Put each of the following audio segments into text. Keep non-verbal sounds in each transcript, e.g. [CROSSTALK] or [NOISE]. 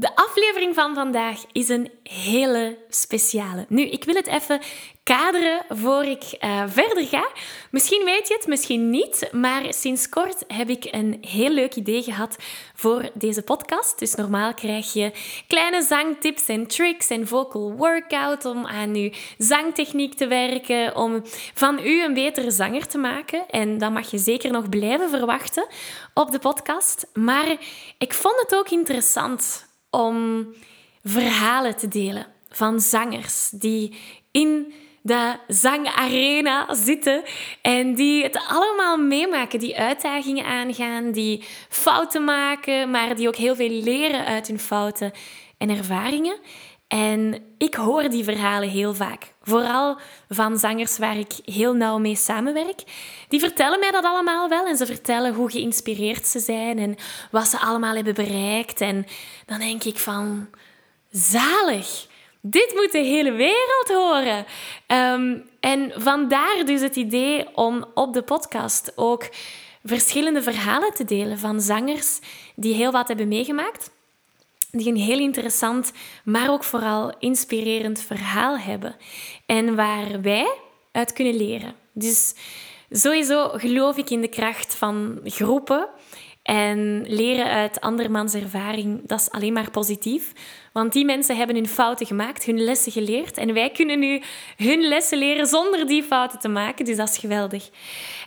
de aflevering van vandaag is een hele speciale. Nu, ik wil het even kaderen voor ik uh, verder ga. Misschien weet je het, misschien niet, maar sinds kort heb ik een heel leuk idee gehad voor deze podcast. Dus normaal krijg je kleine zangtips en tricks en vocal workout om aan je zangtechniek te werken, om van u een betere zanger te maken. En dat mag je zeker nog blijven verwachten op de podcast. Maar ik vond het ook interessant om verhalen te delen van zangers die in de zangarena zitten en die het allemaal meemaken, die uitdagingen aangaan, die fouten maken, maar die ook heel veel leren uit hun fouten en ervaringen. En ik hoor die verhalen heel vaak. Vooral van zangers waar ik heel nauw mee samenwerk. Die vertellen mij dat allemaal wel. En ze vertellen hoe geïnspireerd ze zijn en wat ze allemaal hebben bereikt. En dan denk ik van, zalig. Dit moet de hele wereld horen. Ehm, en vandaar dus het idee om op de podcast ook verschillende verhalen te delen van zangers die heel wat hebben meegemaakt die een heel interessant, maar ook vooral inspirerend verhaal hebben. En waar wij uit kunnen leren. Dus sowieso geloof ik in de kracht van groepen. En leren uit andermans ervaring, dat is alleen maar positief. Want die mensen hebben hun fouten gemaakt, hun lessen geleerd. En wij kunnen nu hun lessen leren zonder die fouten te maken. Dus dat is geweldig.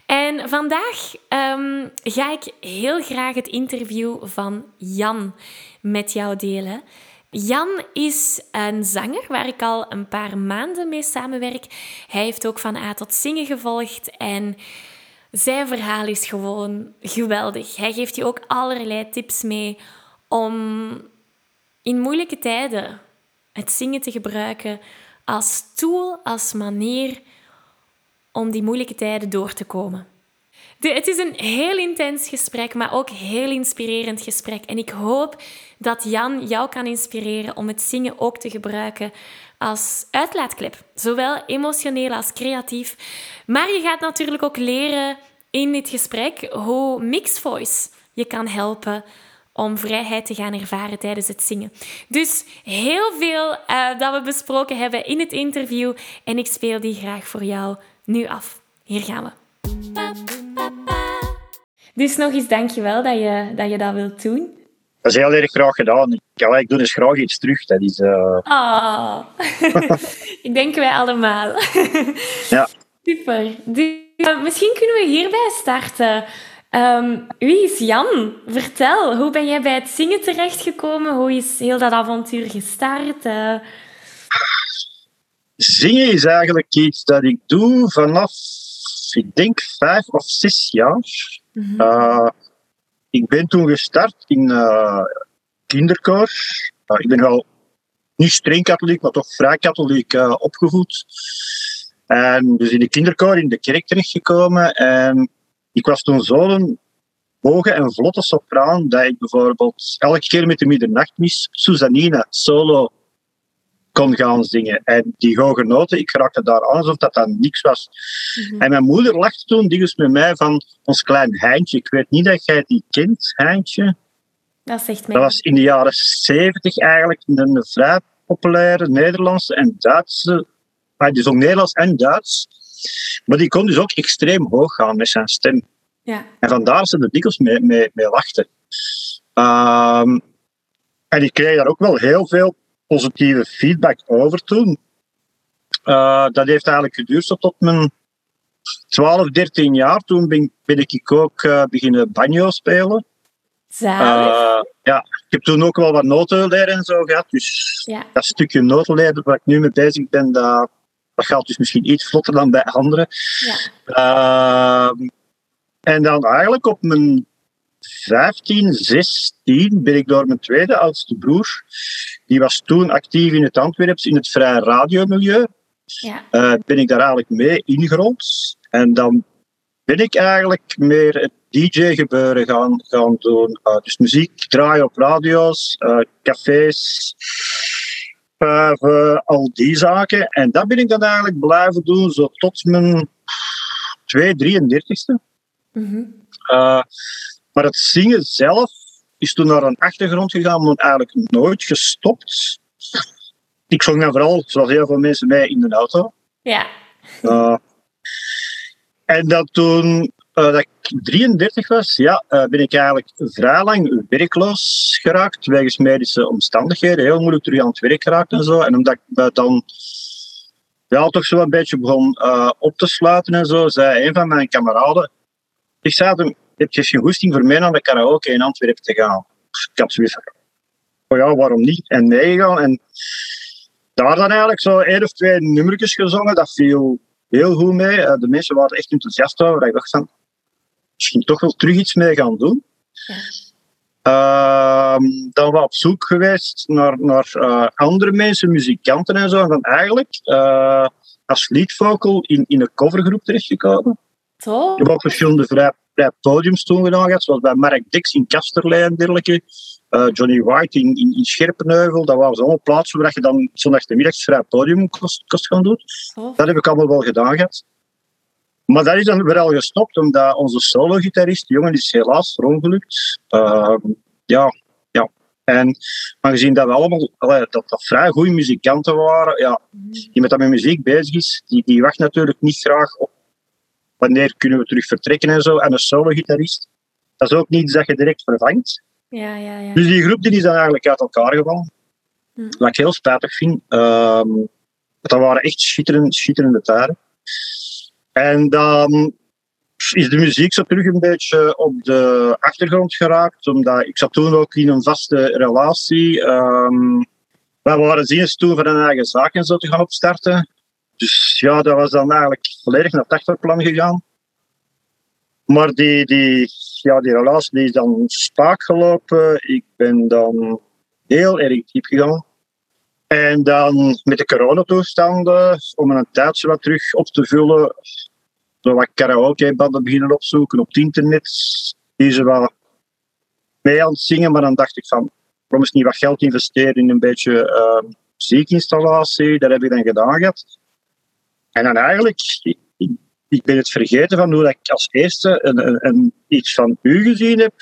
En vandaag um, ga ik heel graag het interview van Jan met jou delen. Jan is een zanger waar ik al een paar maanden mee samenwerk. Hij heeft ook van A tot zingen gevolgd en zijn verhaal is gewoon geweldig. Hij geeft je ook allerlei tips mee om in moeilijke tijden het zingen te gebruiken als tool, als manier om die moeilijke tijden door te komen. het is een heel intens gesprek, maar ook heel inspirerend gesprek. En ik hoop dat Jan jou kan inspireren om het zingen ook te gebruiken als uitlaatklep. Zowel emotioneel als creatief. Maar je gaat natuurlijk ook leren in dit gesprek hoe mixed voice je kan helpen om vrijheid te gaan ervaren tijdens het zingen. Dus heel veel uh, dat we besproken hebben in het interview en ik speel die graag voor jou nu af. Hier gaan we. Dus nog eens dankjewel dat je dat, je dat wilt doen. Dat is heel erg graag gedaan. Ik, ik doe dus graag iets terug. Dat is... Uh... Oh. [LAUGHS] ik denk wij allemaal. [LAUGHS] ja. Super. Dus, uh, misschien kunnen we hierbij starten. Um, wie is Jan? Vertel, hoe ben jij bij het zingen terechtgekomen? Hoe is heel dat avontuur gestart? Uh... Zingen is eigenlijk iets dat ik doe vanaf, ik denk, vijf of zes jaar. Mm -hmm. Ik ben toen gestart in uh, kinderkoor. ik ben wel niet streng katholiek, maar toch vrij katholiek opgevoed. En dus in de kinderkoor in de kerk terechtgekomen. En ik was toen zo'n hoge en vlotte sopraan dat ik bijvoorbeeld elke keer met de middernachtmis Susanina solo kon gaan zingen. En die hoge noten, ik raakte daar aan alsof dat dan niks was. Mhm. En mijn moeder lachte toen dus met mij van ons klein Heintje. Ik weet niet dat jij die kent, Heintje. Dat zegt mij. Dat was in de jaren zeventig eigenlijk een vrij populaire Nederlandse en Duitse hij dus ook Nederlands en Duits. Maar die kon dus ook extreem hoog gaan met zijn stem. Ja. En vandaar ze er dikwijls mee, mee, mee lachten. Um, en ik kreeg daar ook wel heel veel positieve feedback over toen. Uh, dat heeft eigenlijk geduurd tot mijn 12, 13 jaar. Toen ben, ben ik ook uh, beginnen banjo spelen. Uh, ja, ik heb toen ook wel wat notenleren en zo gehad. Dus ja. dat stukje notenleren waar ik nu mee bezig ben, dat, dat gaat dus misschien iets vlotter dan bij anderen. Ja. en dan eigenlijk op mijn 15, 16 ben ik door mijn tweede oudste broer. Die was toen actief in het Antwerps in het vrije radiomilieu. Ja. Uh, ben ik daar eigenlijk mee ingerold. En dan ben ik eigenlijk meer het DJ-gebeuren gaan, gaan doen. Uh, dus muziek draaien op radio's, uh, cafés, al die zaken. En dat ben ik dan eigenlijk blijven doen, zo tot mijn 2, 33ste. Mm -hmm. Maar het zingen zelf is toen naar een achtergrond gegaan, maar eigenlijk nooit gestopt. Ik zong dan vooral, zoals heel veel mensen, mij in de auto. Ja. Uh, en dat toen uh, dat ik 33 was, ja, uh, ben ik eigenlijk vrij lang werkloos geraakt, wegens medische omstandigheden. Heel moeilijk terug aan het werk geraakt en zo. En omdat ik dan ja, toch zo een beetje begon op te sluiten en zo, zei een van mijn kameraden, ik zei hem, heb je geen goesting voor mij naar de karaoke in Antwerpen te gaan? Ik had zoiets van, oh ja, waarom niet? En meegegaan. En daar dan eigenlijk zo één of twee nummertjes gezongen. Dat viel heel goed mee. Eh, de mensen waren echt enthousiast over. Ik dacht van, misschien toch wel terug iets mee gaan doen. Ja. Uh, dan was op zoek geweest naar, naar uh, andere mensen, muzikanten en zo. En dan eigenlijk uh, als leadvocal in, in een covergroep terechtgekomen. Toch? Ik heb ook verschillende vrij, vrij podiums toen gedaan zoals bij Mark Dix in Kasterlee en dergelijke. Uh, Johnny White in, in, in Scherpenheuvel. Dat waren allemaal plaatsen waar je dan zondagmiddags vrij podium kost, kost gaan doen. Oh. Dat heb ik allemaal wel gedaan gehad. Maar dat is dan weer al gestopt, omdat onze solo-gitarist, die jongen, is helaas verongelukt. Uh, ja, ja. En aangezien dat we allemaal allee, dat, dat vrij goede muzikanten waren, ja, die met dat met muziek bezig is, die, die wacht natuurlijk niet graag op wanneer kunnen we terug vertrekken en zo. En een solo-gitarist, dat is ook niet dat je direct vervangt. Ja, ja, ja. Dus die groep die is dan eigenlijk uit elkaar gevallen. Hm. Wat ik heel spijtig vind. Um, dat waren echt schitterende, schitterende tijden. En dan is de muziek zo terug een beetje op de achtergrond geraakt. Omdat ik zat toen ook in een vaste relatie. Um, wij waren ziens toen van een eigen zaak en zo te gaan opstarten. Dus ja, dat was dan eigenlijk volledig naar het achterplan gegaan. Maar die, die, ja, die relatie die is dan spaak gelopen. Ik ben dan heel erg diep gegaan. En dan met de coronatoestanden, om een tijdje wat terug op te vullen, zo wat karaokebanden beginnen opzoeken op het internet. Die ze wel mee aan het zingen, maar dan dacht ik van, waarom eens niet wat geld investeren in een beetje uh, muziekinstallatie? Dat heb ik dan gedaan gehad. En dan eigenlijk, ik, ben het vergeten van hoe ik als eerste een, een, een, iets van u gezien heb.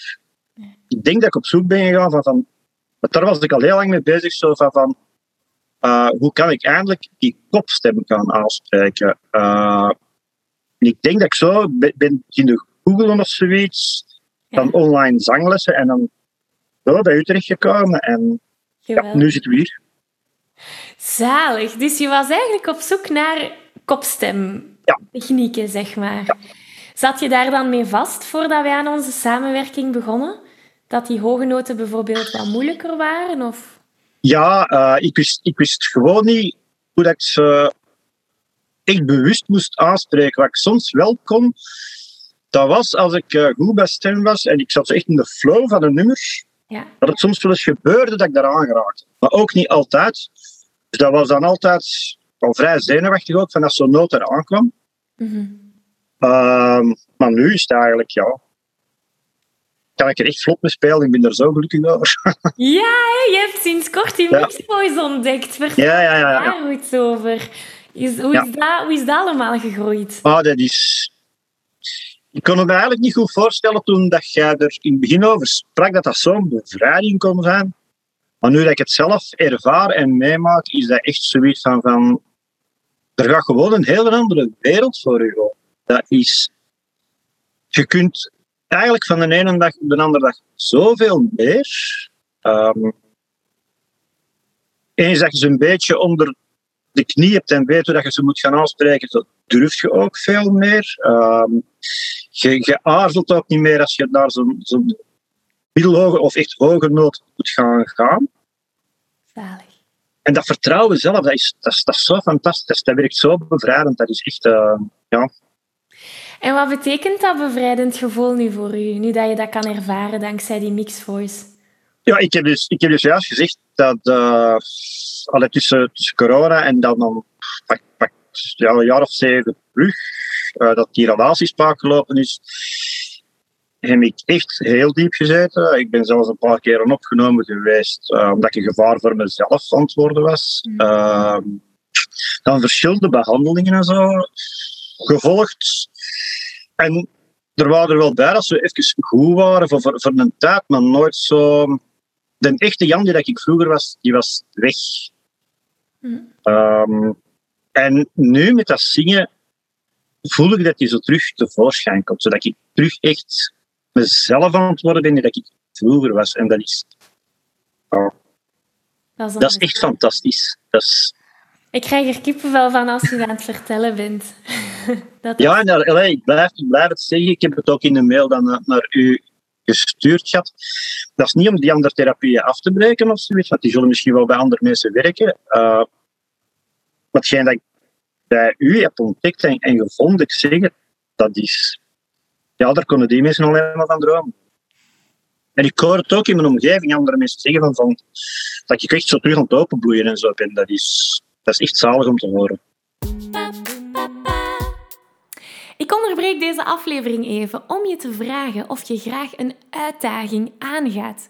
Ik denk dat ik op zoek ben gegaan van, van daar was ik al heel lang mee bezig, zo van, van uh, hoe kan ik eindelijk die kopstem gaan aanspreken. Uh, ik denk dat ik zo ben, ben in de Google of zoiets, van Ja. online zanglessen en dan zo bij u terechtgekomen en ja, nu zitten we hier. Zalig. Dus je was eigenlijk op zoek naar kopstemtechnieken, zeg maar. Zat je daar dan mee vast voordat wij aan onze samenwerking begonnen? Dat die hoge noten bijvoorbeeld wat moeilijker waren? Of... Ja, uh, ik, wist, ik wist gewoon niet hoe dat ik ze echt bewust moest aanspreken. Wat ik soms wel kon, dat was als ik uh, goed bij stem was en ik zat echt in de flow van een nummer, Ja. dat het soms wel eens gebeurde dat ik daaraan geraakte. Maar ook niet altijd. Dus dat was dan altijd al vrij zenuwachtig ook, van als zo'n noot eraan kwam. Mhm. Um, maar nu is het eigenlijk, ja... Kan ik er echt vlot mee spelen, ik ben er zo gelukkig over. [LAUGHS] Ja, hè, je hebt sinds kort die Ja. mixboys ontdekt. Vertel Ja, ja, ja, ja. daar iets over. Is, hoe, Ja. is dat, hoe is dat allemaal gegroeid? Ah, dat is... Ik kon het me eigenlijk niet goed voorstellen toen dat jij er in het begin over sprak, dat dat zo'n bevrijding kon zijn. Maar nu dat ik het zelf ervaar en meemaak, is dat echt zoiets van... van er gaat gewoon een hele andere wereld voor je open. Dat is... Je kunt eigenlijk van de ene dag op de andere dag zoveel meer. Ehm eens dat je ze een beetje onder de knie hebt en weet hoe dat je ze moet gaan aanspreken, dat durf je ook veel meer. Ehm, je, je aarzelt ook niet meer als je naar zo'n zo middelhoge of echt hoge noot moet gaan gaan. En dat vertrouwen zelf, dat is, dat is, dat is zo fantastisch. Dat werkt zo bevrijdend. Dat is echt, uh, ja. En wat betekent dat bevrijdend gevoel nu voor u, nu dat je dat kan ervaren dankzij die mixed voice? Ja, ik heb dus, ik heb dus juist gezegd dat uh, tussen, tussen corona en dan, pak, ja, een jaar of zeven terug, uh, dat die relatiespraak gelopen is, heb ik echt heel diep gezeten. Ik ben zelfs een paar keer opgenomen geweest, uh, omdat ik een gevaar voor mezelf aan het worden was. Mm. Uh, dan verschillende behandelingen en zo gevolgd. En er waren er wel bij dat ze even goed waren voor, voor, voor een tijd, maar nooit zo. De echte Jan die dat ik vroeger was, die was weg. Mm. Um, en nu met dat zingen voel ik dat hij zo terug tevoorschijn komt. Zodat ik terug echt mezelf aan het worden ben dat ik vroeger was. En dat is... Oh, dat, is, dat is echt fantastisch. Dat is, ik krijg er kippenvel van als je aan het vertellen bent. [LAUGHS] dat ja, daar, ik, blijf, ik blijf het zeggen. Ik heb het ook in de mail dan naar, naar u gestuurd gehad. Dat is niet om die andere therapieën af te breken of zoiets, want die zullen misschien wel bij andere mensen werken. Uh, maar hetgeen dat ik bij u heb ontdekt en, en gevonden, ik zeg het, dat is... Ja, daar kunnen die mensen alleen maar van dromen. En ik hoor het ook in mijn omgeving, andere mensen zeggen van, van dat ik echt zo terug aan het openbloeien en zo ben. Dat is, dat is echt zalig om te horen. Ik onderbreek deze aflevering even om je te vragen of je graag een uitdaging aangaat.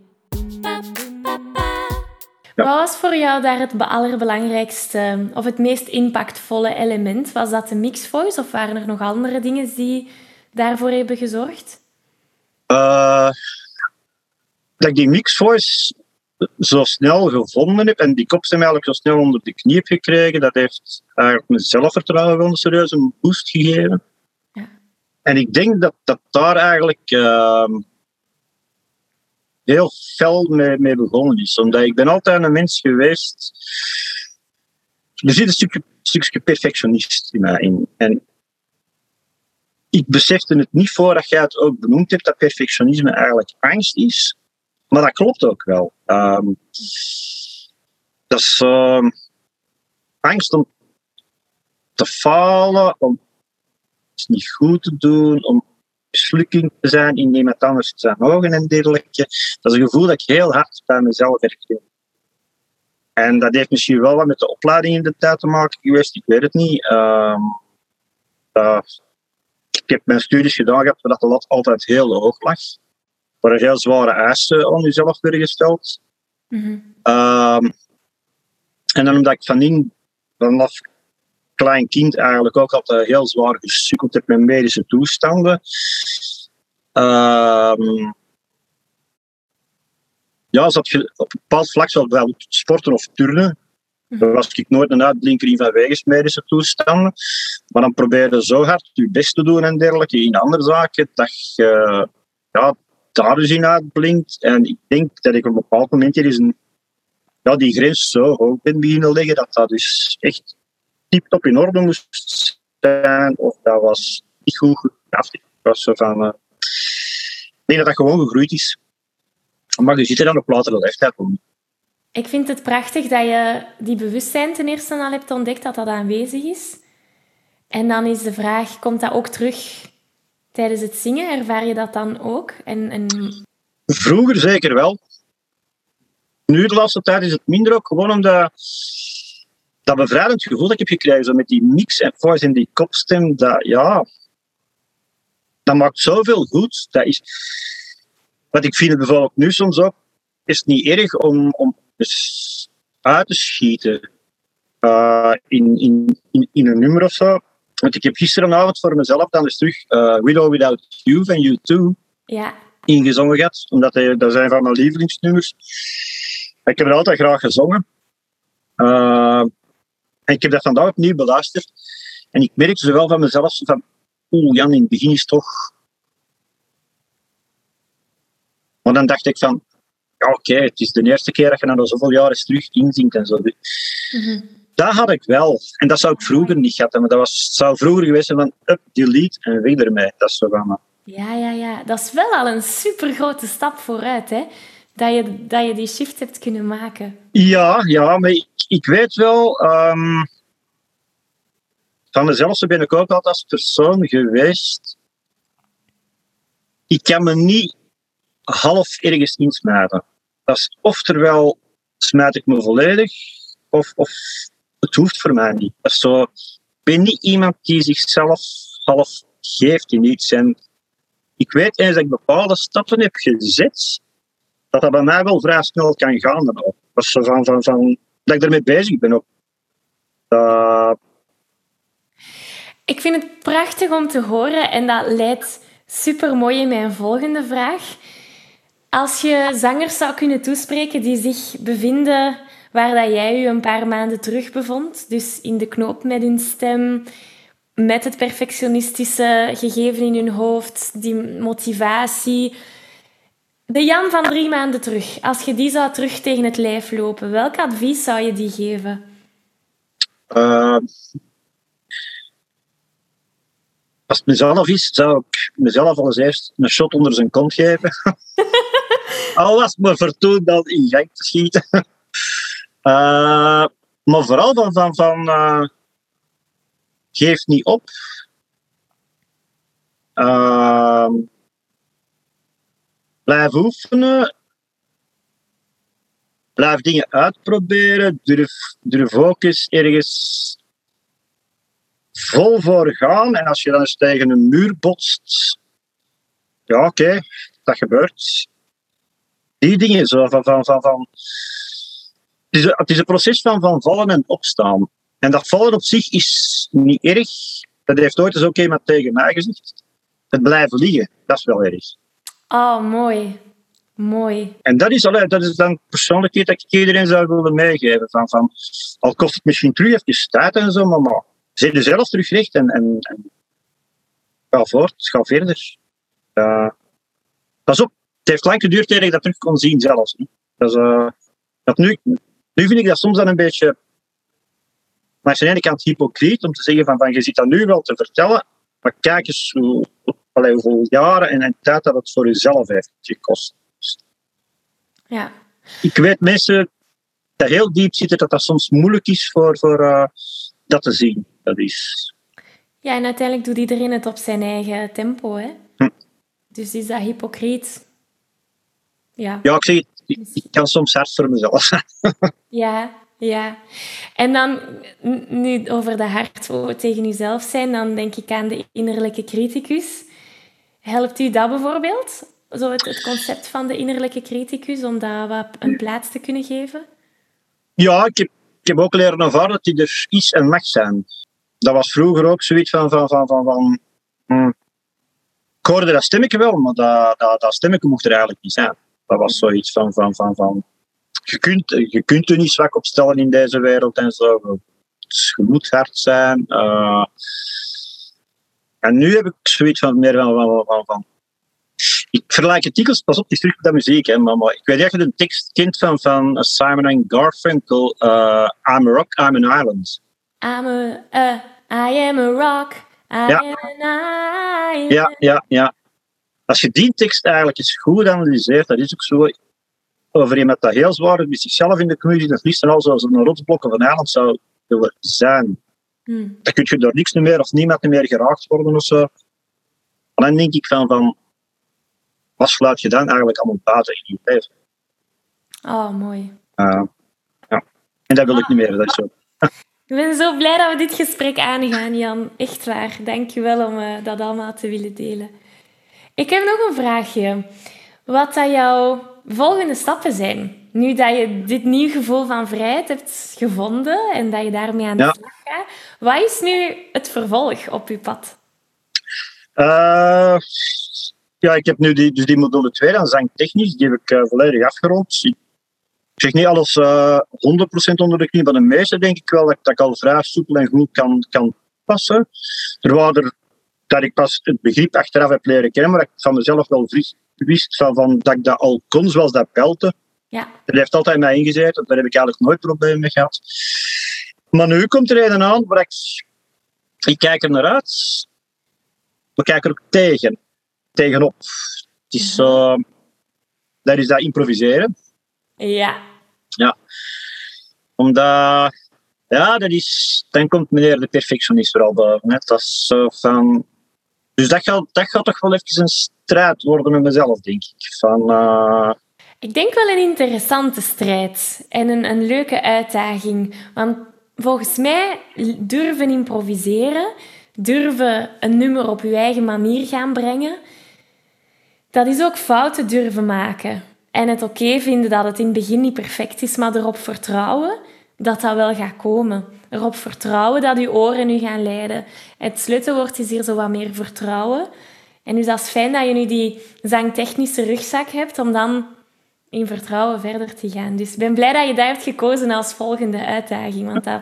Wat was voor jou daar het allerbelangrijkste of het meest impactvolle element? Was dat de mixed voice of waren er nog andere dingen die daarvoor hebben gezorgd? Uh, dat ik die mixed voice zo snel gevonden heb en die kopstem eigenlijk zo snel onder de knie heb gekregen, dat heeft eigenlijk mijn zelfvertrouwen wel een serieuze boost gegeven. Ja. En ik denk dat dat daar eigenlijk... Uh, heel fel mee, begonnen is. Omdat ik ben altijd een mens geweest. Er zit een stukje, stukje perfectionist in mij in. En ik besefte het niet voordat jij het ook benoemd hebt, dat perfectionisme eigenlijk angst is. Maar dat klopt ook wel. Um, dat is uh, angst om te falen, om het niet goed te doen, om mislukking te zijn in iemand anders zijn ogen en dergelijke. Dat is een gevoel dat ik heel hard bij mezelf herken. En dat heeft misschien wel wat met de opleiding in de tijd te maken geweest, ik weet het niet. Uh, ik heb mijn studies gedaan gehad waar de lat altijd heel hoog lag. Waar er heel zware eisen aan jezelf werden gesteld. Mm -hmm. uh, en dan omdat ik van in, vanaf klein kind eigenlijk ook altijd heel zwaar gesukkeld heb met medische toestanden. Uh, ja, zat je op een bepaald vlak zou wel sporten of turnen. Mhm. Daar was ik nooit een uitblinker in vanwege medische toestanden. Maar dan probeer je zo hard je best te doen en dergelijke in andere zaken, dat je ja, daar dus in uitblinkt. En ik denk dat ik op een bepaald moment hier is een, ja, die grens zo hoog ben beginnen leggen, dat dat dus echt tip-top in orde moest zijn, of dat was niet goed Ik was zo van, uh, ik denk dat dat gewoon gegroeid is. Maar je ziet er dan op latere leeftijd om. Ik vind het prachtig dat je die bewustzijn ten eerste al hebt ontdekt dat dat aanwezig is. En dan is de vraag, komt dat ook terug tijdens het zingen? Ervaar je dat dan ook? En, en... Vroeger zeker wel. Nu de laatste tijd is het minder ook gewoon omdat dat bevrijdend gevoel dat ik heb gekregen, zo met die mix en voice en die kopstem, dat ja, dat maakt zoveel goed. Dat is, wat ik vind het bijvoorbeeld nu soms ook, is niet erg om, om uit te schieten uh, in, in, in, in, een nummer of zo. Want ik heb gisteravond voor mezelf dan eens terug uh, Widow Without You van You Too ja. ingezongen gehad. Omdat hij, dat zijn van mijn lievelingsnummers. Ik heb er altijd graag gezongen. Uh, en ik heb dat vandaag opnieuw beluisterd. En ik merkte zowel van mezelf van... Oeh, Jan, in het begin is toch... Maar dan dacht ik van... Ja, oké, het is de eerste keer dat je na zoveel jaren terug inzingt en zo. Mm -hmm. Dat had ik wel. En dat zou ik vroeger niet gehad hebben. Dat was, zou vroeger geweest zijn van up, delete en weg ermee. Dat is zo van me. Ja, ja, ja. Dat is wel al een super grote stap vooruit, hè? Dat je, dat je die shift hebt kunnen maken. Ja, ja, maar ik, weet wel... Van mezelf ben ik ook altijd als persoon geweest. Ik kan me niet half ergens insmijten. Dat is oftewel smijt ik me volledig, of, of het hoeft voor mij niet. Zo, ik ben niet iemand die zichzelf half geeft in iets. En ik weet eens dat ik bepaalde stappen heb gezet, dat dat bij mij wel vrij snel kan gaan. Dan ook. Dat, van, van, van, dat ik ermee bezig ben ook. Ik vind het prachtig om te horen en dat leidt super mooi in mijn volgende vraag. Als je zangers zou kunnen toespreken die zich bevinden waar dat jij je een paar maanden terug bevond, dus in de knoop met hun stem, met het perfectionistische gegeven in hun hoofd, die motivatie. De Jan van drie maanden terug, als je die zou terug tegen het lijf lopen, welk advies zou je die geven? Uh, als het mezelf is, zou ik mezelf als eerst een shot onder zijn kont geven. [LAUGHS] Al was me vertoond dan in gang te schieten. Uh, [LAUGHS] maar vooral van, van, van uh, geef niet op. Blijf oefenen. Blijf dingen uitproberen. Durf, durf ook eens ergens vol voor gaan. En als je dan eens tegen een muur botst, ja, oké, dat gebeurt. Die dingen zo van. van, van, van het, is een, het is een proces van, van vallen en opstaan. En dat vallen op zich is niet erg. Dat heeft ooit eens ook iemand tegen mij gezegd. Het blijven liggen, dat is wel erg. Oh, mooi. Mooi. En dat is, dat is dan persoonlijkheid dat ik iedereen zou willen meegeven. Van, van, al kost het misschien terug even tijd en zo, maar, maar zet je zelf terug en, en, ga voort, ga verder. Uh, pas op, het heeft lang geduurd tegen ik dat terug kon zien zelfs. Uh, dat nu, nu vind ik dat soms dan een beetje, maar aan de ene kant hypocriet om te zeggen van, van je zit dat nu wel te vertellen, maar kijk eens hoe, allee, hoeveel jaren en, tijd dat het voor jezelf heeft gekost. Ja. Ik weet mensen dat heel diep zitten dat dat soms moeilijk is voor, voor uh, dat te zien. Dat is... Ja, en uiteindelijk doet iedereen het op zijn eigen tempo. Hè? Hm. Dus is dat hypocriet? Ja. Ja, ik zeg het, ik, ik kan soms hard voor mezelf [LAUGHS] Ja, ja. En dan, nu over de hart tegen jezelf zijn, dan denk ik aan de innerlijke criticus. Helpt u dat bijvoorbeeld? Zo het, het concept van de innerlijke criticus, om dat wat een plaats te kunnen geven? Ja, ik heb, ik heb ook leren ervaren dat die er is en mag zijn. Dat was vroeger ook zoiets van... van, van, van, van hmm. Ik hoorde dat stemmetje wel, maar dat, dat, dat stemmetje mocht er eigenlijk niet zijn. Dat was zoiets van... van, van, van je, kunt, je kunt er niet zwak opstellen in deze wereld en zo. Het moet hard zijn. Uh, en nu heb ik zoiets van meer van, van, van, van ik vergelijk dikwijls, pas op, is terug met muziek, hè, maar, maar ik weet of je de tekst kent van, van Simon en Garfunkel, uh, I'm a Rock, I'm an Island. I'm a, uh, I am a rock, I Ja. am an island. Ja, ja, ja. Als je die tekst eigenlijk eens goed analyseert, dat is ook zo over iemand dat heel zwaar is met zichzelf in de community, dat liefst en al zoals een rotsblok of een eiland zou willen zijn. Hm. Dan kun je door niks meer of niemand meer geraakt worden of zo. En dan denk ik van, van wat sluit je dan eigenlijk allemaal buiten in je leven? Oh, mooi. Uh, ja. En dat wil ik niet meer. Dat is zo. [LAUGHS] Ik ben zo blij dat we dit gesprek aangaan, Jan. Echt waar. Dank je wel om uh, dat allemaal te willen delen. Ik heb nog een vraagje. Wat dat jouw volgende stappen zijn? Nu dat je dit nieuw gevoel van vrijheid hebt gevonden en dat je daarmee aan de Ja. slag gaat, wat is nu het vervolg op je pad? Uh, ja, ik heb nu die, dus die module 2, dan zangtechnisch, die heb ik uh, volledig afgerond. Ik zeg niet alles uh, 100% onder de knie, maar de meeste denk ik wel dat, dat ik al vrij soepel en goed kan, kan passen. Er waren er dat ik pas het begrip achteraf heb leren kennen, maar ik van mezelf wel wist van, van dat ik dat al kon, zoals dat pelten. Ja. Dat heeft altijd mij ingezeten, daar heb ik eigenlijk nooit problemen mee gehad. Maar nu komt er een aan waar ik, ik kijk er naar uit. We kijken er ook tegen, tegenop. Het is zo, dat is dat improviseren. Ja. Ja. Omdat, ja, dat is, dan komt meneer de perfectionist vooral boven. Hè. Dat is zo van, dus dat gaat, dat gaat toch wel even een strijd worden met mezelf, denk ik. Van, uh... Ik denk wel een interessante strijd en een, een leuke uitdaging. Want volgens mij durven improviseren, durven een nummer op je eigen manier gaan brengen, dat is ook fouten durven maken. En het oké vinden dat het in het begin niet perfect is, maar erop vertrouwen dat dat wel gaat komen. Erop vertrouwen dat je oren nu gaan leiden. Het sleutelwoord is hier zo wat meer vertrouwen. En dus dat is fijn dat je nu die zangtechnische rugzak hebt om dan in vertrouwen verder te gaan. Dus ik ben blij dat je daar hebt gekozen als volgende uitdaging, want dat,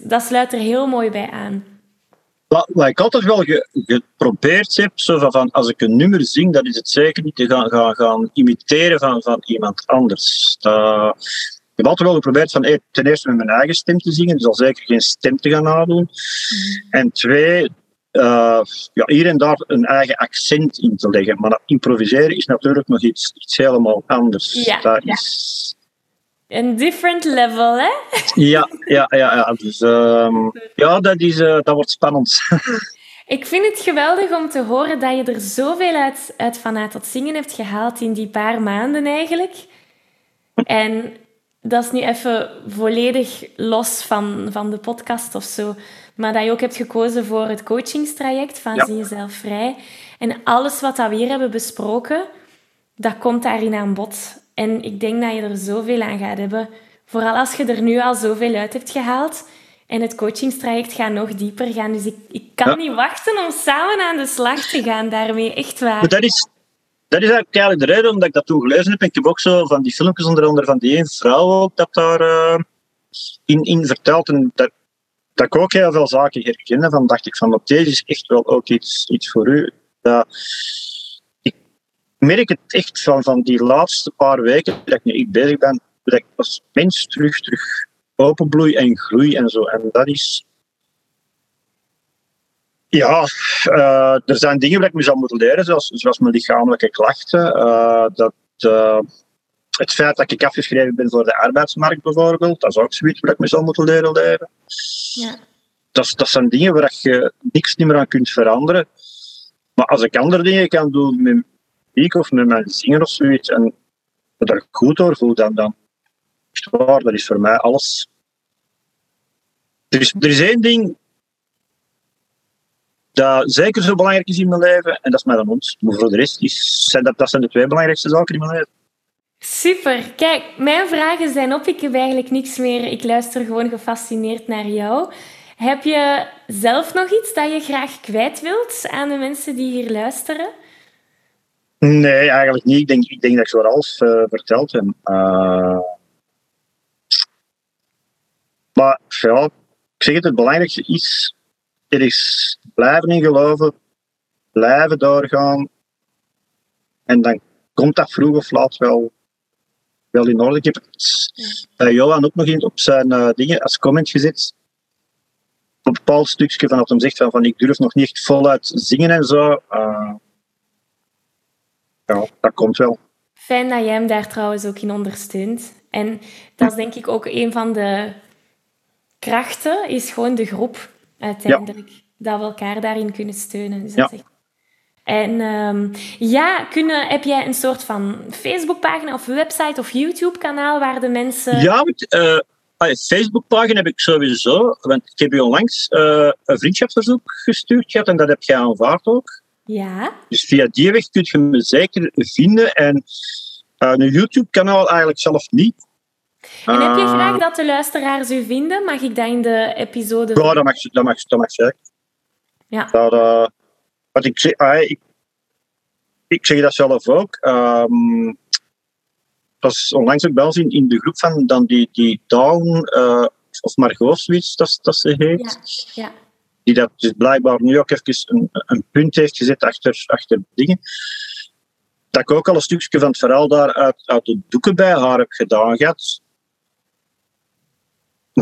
dat sluit er heel mooi bij aan. Wat, ik altijd wel geprobeerd heb, zo van, als ik een nummer zing, dat is het zeker niet te gaan, gaan, gaan imiteren van, van iemand anders. Ik heb altijd wel geprobeerd van hey, ten eerste met mijn eigen stem te zingen, dus al zeker geen stem te gaan nadoen. Mm. En twee, uh, ja, hier en daar een eigen accent in te leggen. Maar dat improviseren is natuurlijk nog iets, iets helemaal anders. Ja, dat is... Een different level, hè? Ja, ja, ja, ja. Dus um, ja, dat, is, uh, dat wordt spannend. Ik vind het geweldig om te horen dat je er zoveel uit, uit vanuit dat zingen hebt gehaald in die paar maanden eigenlijk. En dat is nu even volledig los van, van de podcast of zo. Maar dat je ook hebt gekozen voor het coachingstraject van ja. Zie Jezelf Vrij. En alles wat we hier hebben besproken, dat komt daarin aan bod. En ik denk dat je er zoveel aan gaat hebben. Vooral als je er nu al zoveel uit hebt gehaald. En het coachingstraject gaat nog dieper gaan. Dus ik, ik kan niet wachten om samen aan de slag te gaan daarmee. Echt waar. dat is, dat is eigenlijk de reden omdat ik dat toen gelezen heb. ik heb ook zo van die filmpjes, onder andere van die één vrouw ook, dat daar uh, in, in vertelt. En dat, dat ik ook heel veel zaken herkende. Van dacht ik van, op deze is echt wel ook iets, iets voor u. Ik merk het echt van, van die laatste paar weken dat ik nu echt bezig ben, dat ik als mens terug, terug openbloei en groei en zo. En dat is ja, uh, er zijn dingen waar ik me zou moeten leren, zoals, zoals mijn lichamelijke klachten. Uh, dat, uh, het feit dat ik afgeschreven ben voor de arbeidsmarkt bijvoorbeeld, dat is ook zoiets waar ik me zou moeten leren leren. Ja. Dat, dat zijn dingen waar je niks meer aan kunt veranderen. Maar als ik andere dingen kan doen met muziek of met mijn zingen of zoiets, en dat ik goed door voel, dan, dan waar, dat is voor mij alles. Er is, er is één ding dat zeker zo belangrijk is in mijn leven. En dat is mijn hond. Maar voor de rest is, zijn dat, dat zijn de twee belangrijkste zaken in mijn leven. Super. Kijk, mijn vragen zijn op. Ik heb eigenlijk niks meer. Ik luister gewoon gefascineerd naar jou. Heb je zelf nog iets dat je graag kwijt wilt aan de mensen die hier luisteren? Nee, eigenlijk niet. Ik denk, ik denk dat ik zo alles uh, verteld heb. Uh... Maar ja, ik zeg het, het belangrijkste is er is blijven in geloven, blijven doorgaan. En dan komt dat vroeg of laat wel, wel in orde. Ik heb bij Johan ook nog in, op zijn uh, dingen als comment gezet. Op een bepaald stukje van dat hem zegt van, van ik durf nog niet echt voluit zingen en zo. Uh, ja, dat komt wel. Fijn dat jij hem daar trouwens ook in ondersteunt. En dat is denk ik ook een van de krachten, is gewoon de groep uiteindelijk. Dat we elkaar daarin kunnen steunen. Dus ja. En um, ja, kunnen, heb jij een soort van Facebookpagina of website of YouTube-kanaal waar de mensen... Ja, uh, Facebookpagina heb ik sowieso. Want ik heb je onlangs uh, een vriendschapsverzoek gestuurd gehad en dat heb jij aanvaard ook. Ja. Dus via die weg kun je me zeker vinden. En uh, een YouTube-kanaal eigenlijk zelf niet. En heb je graag dat de luisteraars u vinden? Mag ik dat in de episode... Ja, dat mag, dat mag, dat mag zeker. Ja. Dat, uh, wat ik, zeg, ah, ik, ik zeg dat zelf ook. Um, dat was onlangs ook wel in, in de groep van dan die, die Down, uh, of Margot dat, dat ze heet. Ja, ja. Die dat dus blijkbaar nu ook even een, een punt heeft gezet achter, achter dingen. Dat ik ook al een stukje van het verhaal daar uit, uit de doeken bij haar heb gedaan gehad.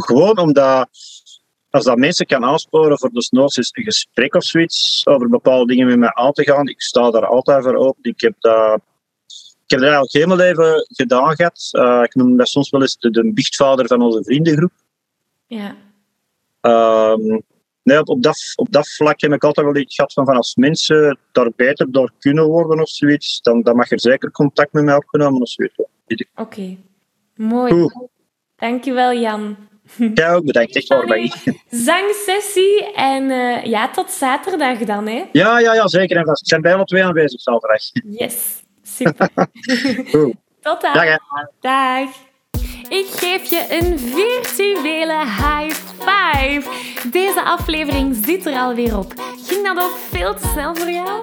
Gewoon omdat als dat mensen kan aansporen voor desnoods eens een gesprek of zoiets over bepaalde dingen met mij aan te gaan, ik sta daar altijd voor open. Ik heb dat, ik heb dat eigenlijk mijn leven gedaan gehad. Uh, ik noem dat soms wel eens de, de biechtvader van onze vriendengroep. Ja. Uh, nee, op, op, dat, op dat vlak heb ik altijd wel iets gehad van, van als mensen daar beter door kunnen worden of zoiets, dan, dan mag er zeker contact met mij opgenomen of zoiets. Oké, okay. mooi. Goed. Dankjewel Jan. Ja, ook bedankt. Echt wel bij Zangsessie en uh, ja, tot zaterdag dan, hè? Ja, ja, ja zeker en vast. Zijn bijna twee aanwezig zaterdag. Yes, super. [LAUGHS] tot dan. Dag, Dag. Ik geef je een virtuele high five. Deze aflevering zit er alweer op. Ging dat ook veel te snel voor jou?